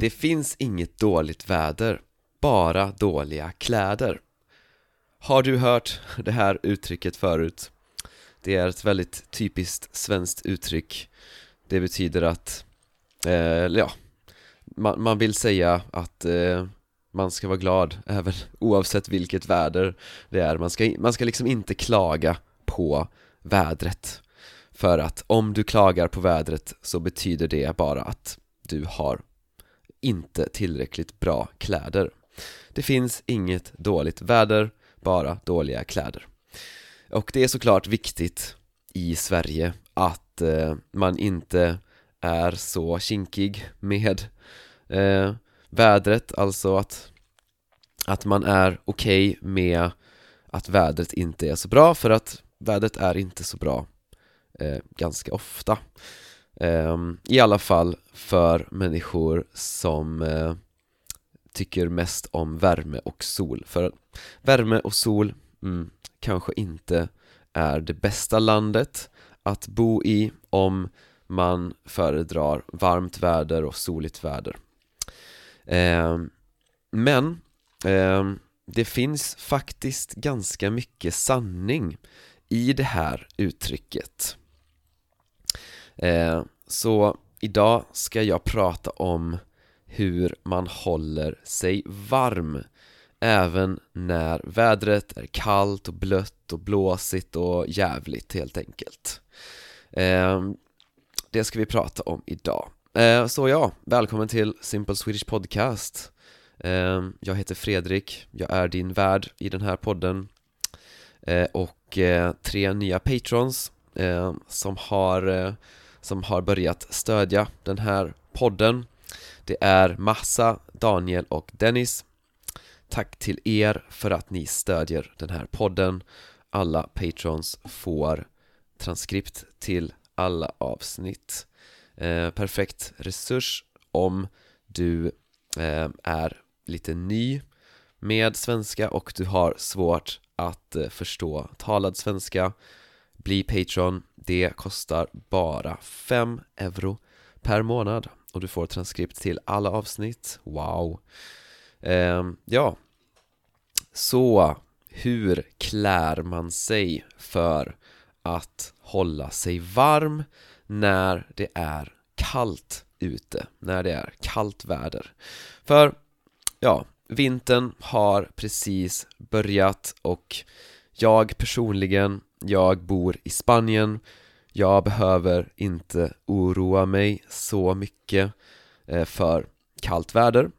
Det finns inget dåligt väder, bara dåliga kläder. Har du hört det här uttrycket förut? Det är ett väldigt typiskt svenskt uttryck. Det betyder att, eh, ja, man, man, vill säga att eh, man ska vara glad även oavsett vilket väder det är. Man ska, man ska liksom inte klaga på vädret. För att om du klagar på vädret så betyder det bara att du har inte tillräckligt bra kläder. Det finns inget dåligt väder, bara dåliga kläder. Och det är såklart viktigt i Sverige att eh, man inte är så kinkig med eh, vädret, alltså att, att man är okej okay med att vädret inte är så bra för att vädret är inte så bra eh, ganska ofta. eh, Ehm, I alla fall för människor som eh, tycker mest om värme och sol. För värme och sol mm, kanske inte är det bästa landet att bo i om man föredrar varmt väder och soligt väder. Eh, Men eh, det finns faktiskt ganska mycket sanning i det här uttrycket eh, Så idag ska jag prata om hur man håller sig varm Även när vädret är kallt och blött och blåsigt och jävligt helt enkelt. Eh, Det ska vi prata om idag. Eh, Så ja, välkommen till Simple Swedish Podcast. Eh, Jag heter Fredrik, jag är din värd i den här podden. Eh, Och eh, tre nya patrons eh, som har eh, som har börjat stödja den här podden. Det är Massa, Daniel och Dennis. Tack till er för att ni stödjer den här podden. Alla patrons får transkript till alla avsnitt. Eh, Perfekt resurs om du eh, är lite ny med svenska och du har svårt att eh, förstå talad svenska. Bli Patreon, det kostar bara 5 euro per månad och du får transkript till alla avsnitt, wow. Eh, Ja, så hur klär man sig för att hålla sig varm när det är kallt ute, när det är kallt väder? För, ja, vintern har precis börjat och jag personligen, jag bor i Spanien. Jag behöver inte oroa mig så mycket eh, för kallt väder.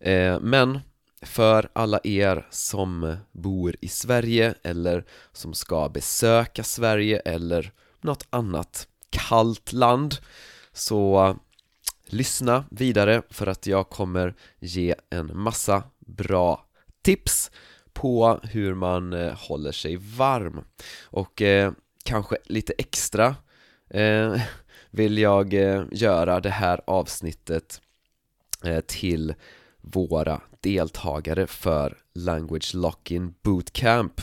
Eh, men för alla er som bor i Sverige eller som ska besöka Sverige eller något annat kallt land så lyssna vidare för att jag kommer ge en massa bra tips på hur man eh, håller sig varm. Och eh, kanske lite extra eh, vill jag eh, göra det här avsnittet eh, till våra deltagare för Language Lock-In Bootcamp.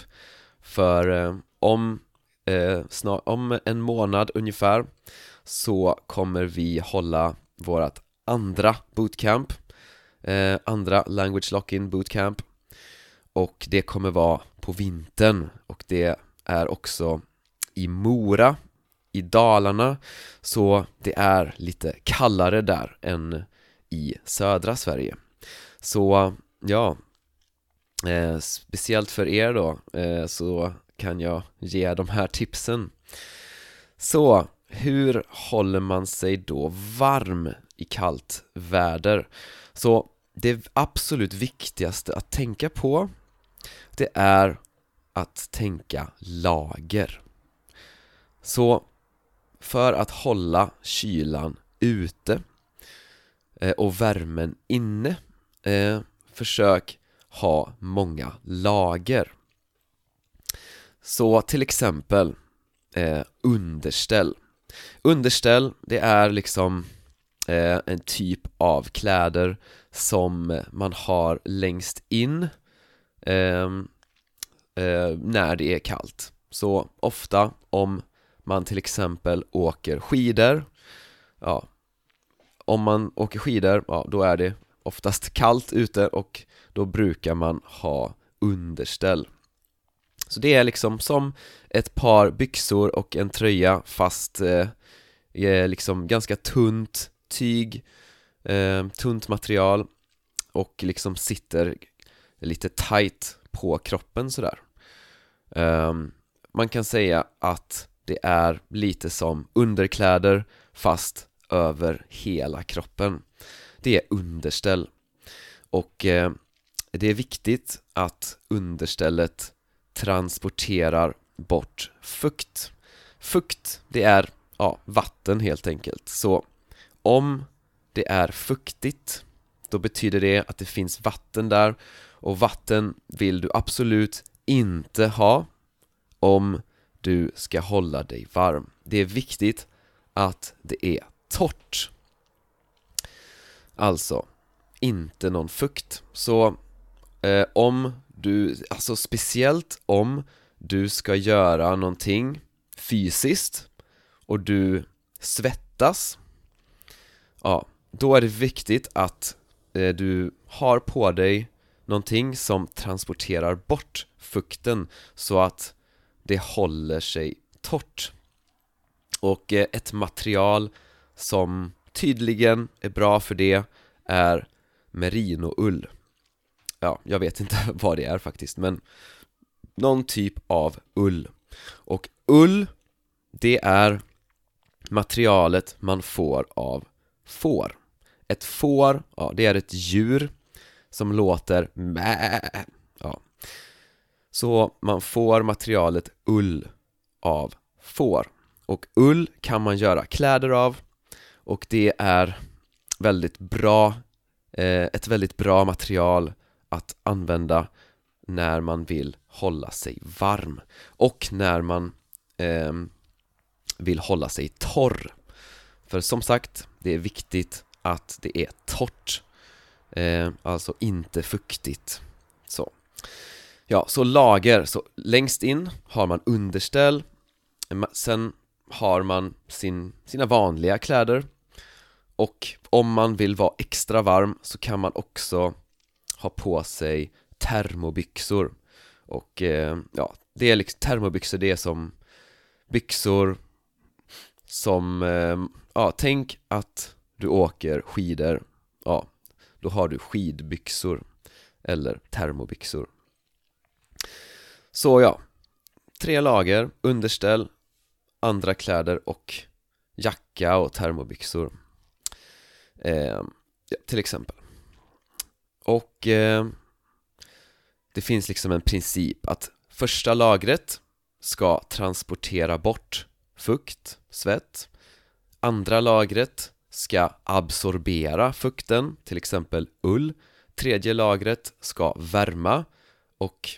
För eh, om, eh, snar, om en månad ungefär så kommer vi hålla vårt andra bootcamp eh, andra Language Lock-In Bootcamp och det kommer vara på vintern. Och det är också i Mora i Dalarna. Så det är lite kallare där än i södra Sverige. Så ja, eh, speciellt för er då eh, så kan jag ge de här tipsen. Så, hur håller man sig då varm i kallt väder? Så det absolut viktigaste att tänka på det är att tänka lager. Så för att hålla kylan ute eh, och värmen inne eh, försök ha många lager. Så till exempel eh, underställ. Underställ, det är liksom eh, en typ av kläder som man har längst in. eh, Ehm, eh, när det är kallt. Så ofta om man till exempel åker skidor Ja, om man åker skidor, ja då är det oftast kallt ute och då brukar man ha underställ. Så det är liksom som ett par byxor och en tröja fast eh, eh liksom ganska tunt tyg, eh, tunt material och liksom sitter lite tight på kroppen sådär. Um, Man kan säga att det är lite som underkläder fast över hela kroppen. Det är underställ. Och eh, det är viktigt att understället transporterar bort fukt. Fukt, det är ja, vatten helt enkelt. Så om det är fuktigt då betyder det att det finns vatten där och vatten vill du absolut inte ha om du ska hålla dig varm. Det är viktigt att det är torrt. Alltså, inte någon fukt. Så eh, om du, alltså speciellt om du ska göra någonting fysiskt och du svettas Ja, då är det viktigt att eh, du har på dig någonting som transporterar bort fukten så att det håller sig torrt. Och eh, ett material som tydligen är bra för det är merinoull. Ja, jag vet inte vad det är faktiskt men någon typ av ull. Och ull, det är materialet man får av får. Ett får, ja det är ett djur som låter ja. Så man får materialet ull av får. Och ull kan man göra kläder av. Och det är väldigt bra, eh, ett väldigt bra material att använda när man vill hålla sig varm. Och när man eh, vill hålla sig torr. För som sagt, det är viktigt att det är torrt eh, Alltså inte fuktigt. Så. Ja, så lager, så längst in har man underställ. Eh, sen har man sin, sina vanliga kläder. Och om man vill vara extra varm så kan man också ha på sig termobyxor. Och eh, ja, det är liksom, termobyxor det är som byxor som, eh, ja tänk att du åker skidor, ja då har du skidbyxor eller termobyxor. Så ja, tre lager, underställ, andra kläder och jacka och termobyxor. Eh, ja, till exempel. Och eh, det finns liksom en princip att första lagret ska transportera bort fukt, svett. Andra lagret ska absorbera fukten, till exempel ull. Tredje lagret ska värma och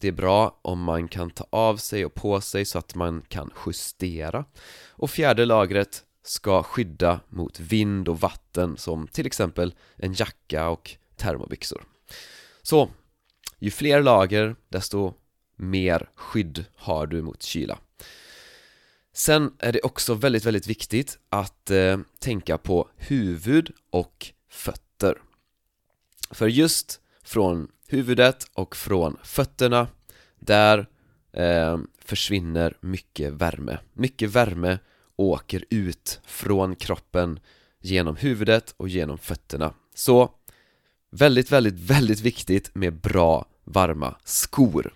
det är bra om man kan ta av sig och på sig så att man kan justera. Och fjärde lagret ska skydda mot vind och vatten som till exempel en jacka och termobyxor. Så, ju fler lager desto mer skydd har du mot kyla. Sen är det också väldigt, väldigt viktigt att eh, tänka på huvud och fötter. För just från huvudet och från fötterna där eh, försvinner mycket värme. Mycket värme åker ut från kroppen genom huvudet och genom fötterna. Så väldigt, väldigt, väldigt viktigt med bra varma skor.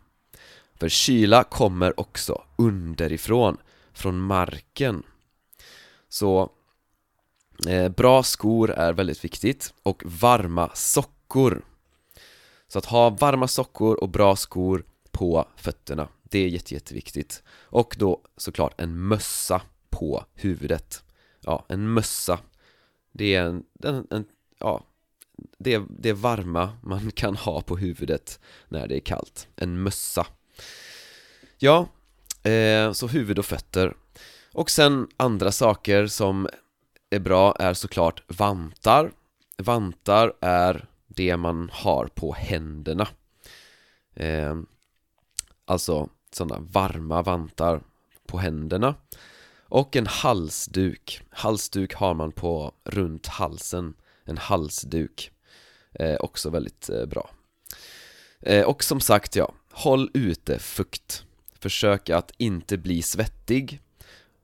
För kyla kommer också underifrån från marken. Så eh, bra skor är väldigt viktigt och varma sockor. Så att ha varma sockor och bra skor på fötterna Det är jätte, jätteviktigt. Och då såklart en mössa på huvudet. Ja, en mössa. Det är en, en, en ja det det varma man kan ha på huvudet när det är kallt. En mössa. Ja, Eh, så huvud och fötter. Och sen andra saker som är bra är såklart vantar. Vantar är det man har på händerna. Eh, Alltså sådana varma vantar på händerna. Och en halsduk, halsduk har man på runt halsen, en halsduk eh, Också väldigt eh, bra. Eh, och som sagt ja, håll ute fukt. Försök att inte bli svettig.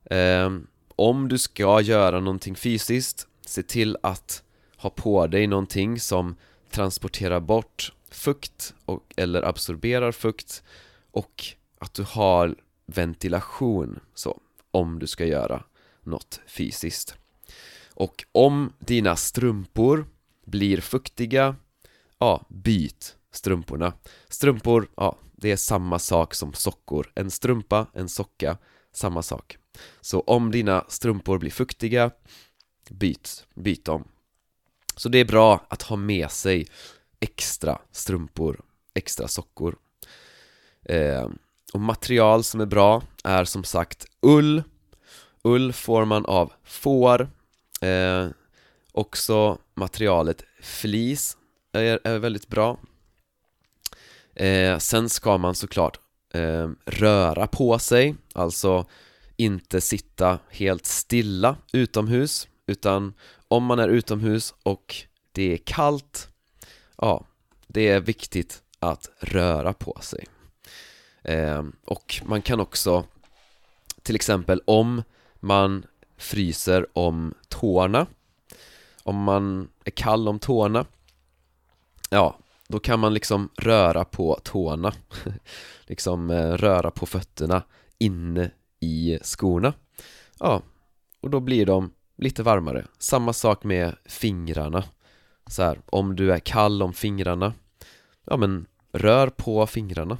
Eh, Om du ska göra någonting fysiskt, se till att ha på dig någonting som transporterar bort fukt och, eller absorberar fukt och att du har ventilation så, om du ska göra något fysiskt. Och om dina strumpor blir fuktiga, ja, byt strumporna. Strumpor, ja, det är samma sak som sockor. En strumpa, en socka, samma sak. Så om dina strumpor blir fuktiga, byt, byt dem. Så det är bra att ha med sig extra strumpor, extra sockor. Eh, Och material som är bra är som sagt ull. Ull får man av får. Eh, Också materialet flis är, är väldigt bra eh, Sen ska man såklart eh, röra på sig Alltså inte sitta helt stilla utomhus Utan om man är utomhus och det är kallt Ja, det är viktigt att röra på sig. Eh, Och man kan också Till exempel om man fryser om tårna Om man är kall om tårna Ja, då kan man liksom röra på tårna. Liksom eh, röra på fötterna inne i skorna. Ja, och då blir de lite varmare. Samma sak med fingrarna. Så här, om du är kall om fingrarna Ja men, rör på fingrarna.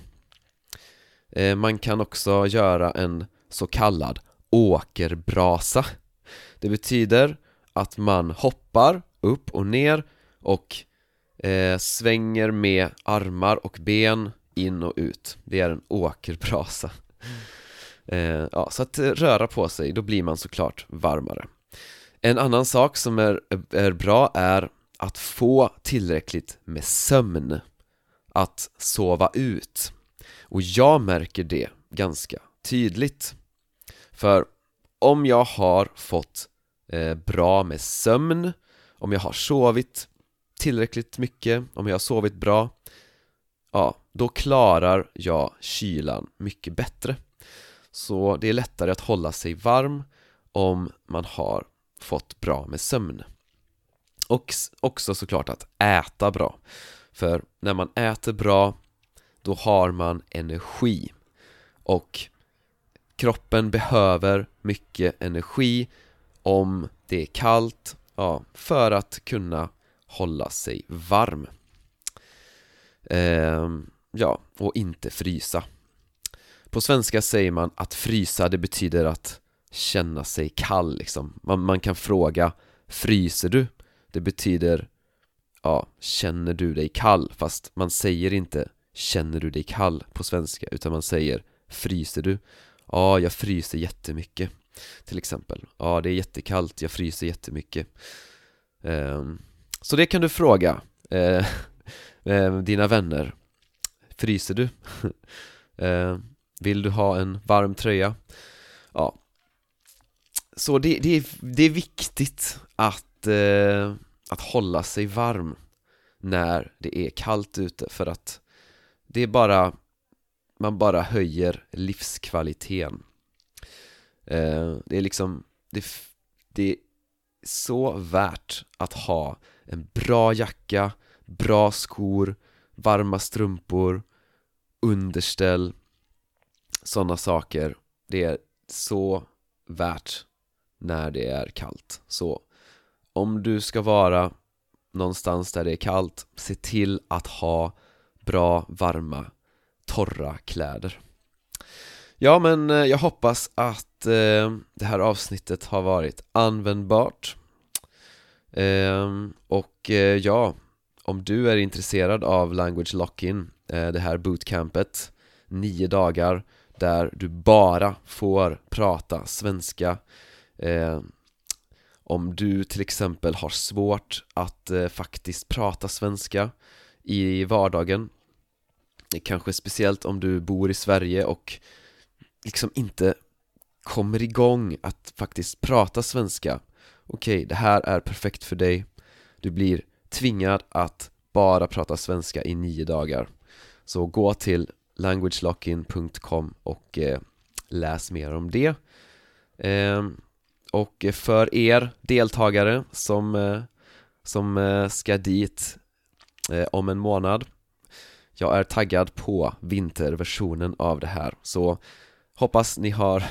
Eh, man kan också göra en så kallad åkerbrasa. Det betyder att man hoppar upp och ner och eh, svänger med armar och ben in och ut. Det är en åkerbrasa. Eh, Ja, så att röra på sig, då blir man såklart varmare. En annan sak som är, är bra är att få tillräckligt med sömn Att sova ut. Och jag märker det ganska tydligt. För om jag har fått eh, bra med sömn Om jag har sovit tillräckligt mycket, om jag har sovit bra Ja, då klarar jag kylan mycket bättre. Så det är lättare att hålla sig varm om man har fått bra med sömn. Och också såklart att äta bra. För när man äter bra Då har man energi. Och kroppen behöver mycket energi Om det är kallt Ja, för att kunna hålla sig varm Eh, Ja, och inte frysa På svenska säger man att frysa, det betyder att känna sig kall liksom Man, man kan fråga Fryser du? Det betyder Ja, känner du dig kall? Fast man säger inte Känner du dig kall på svenska utan man säger Fryser du? Ja, jag fryser jättemycket Till exempel Ja, det är jättekallt, jag fryser jättemycket um, så det kan du fråga eh, eh, dina vänner Fryser du? eh, vill du ha en varm tröja? Ja Så det, det, är, det är viktigt att eh, att hålla sig varm när det är kallt ute för att det är bara man bara höjer livskvaliteten eh, det är liksom det, det är så värt att ha en bra jacka, bra skor, varma strumpor, underställ sådana saker. Det är så värt när det är kallt. Så om du ska vara någonstans där det är kallt, se till att ha bra, varma, torra kläder. Ja men eh, jag hoppas att eh, det här avsnittet har varit användbart. Ehm, och eh, ja, om du är intresserad av Language Lock-In, eh, det här bootcampet Nio dagar där du bara får prata svenska ehm, om du till exempel har svårt att eh, faktiskt prata svenska i vardagen Kanske speciellt om du bor i Sverige och liksom inte kommer igång att faktiskt prata svenska Okej, okay, det här är perfekt för dig. Du blir tvingad att bara prata svenska i nio dagar. Så gå till languagelockin.com och eh, läs mer om det. Eh, Och för er deltagare som, eh, som eh, ska dit eh, om en månad Jag är taggad på vinterversionen av det här. Så hoppas ni har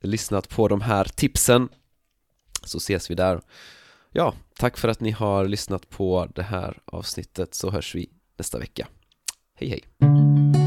lyssnat på de här tipsen så ses vi där Ja, tack för att ni har lyssnat på det här avsnittet så hörs vi nästa vecka Hej hej!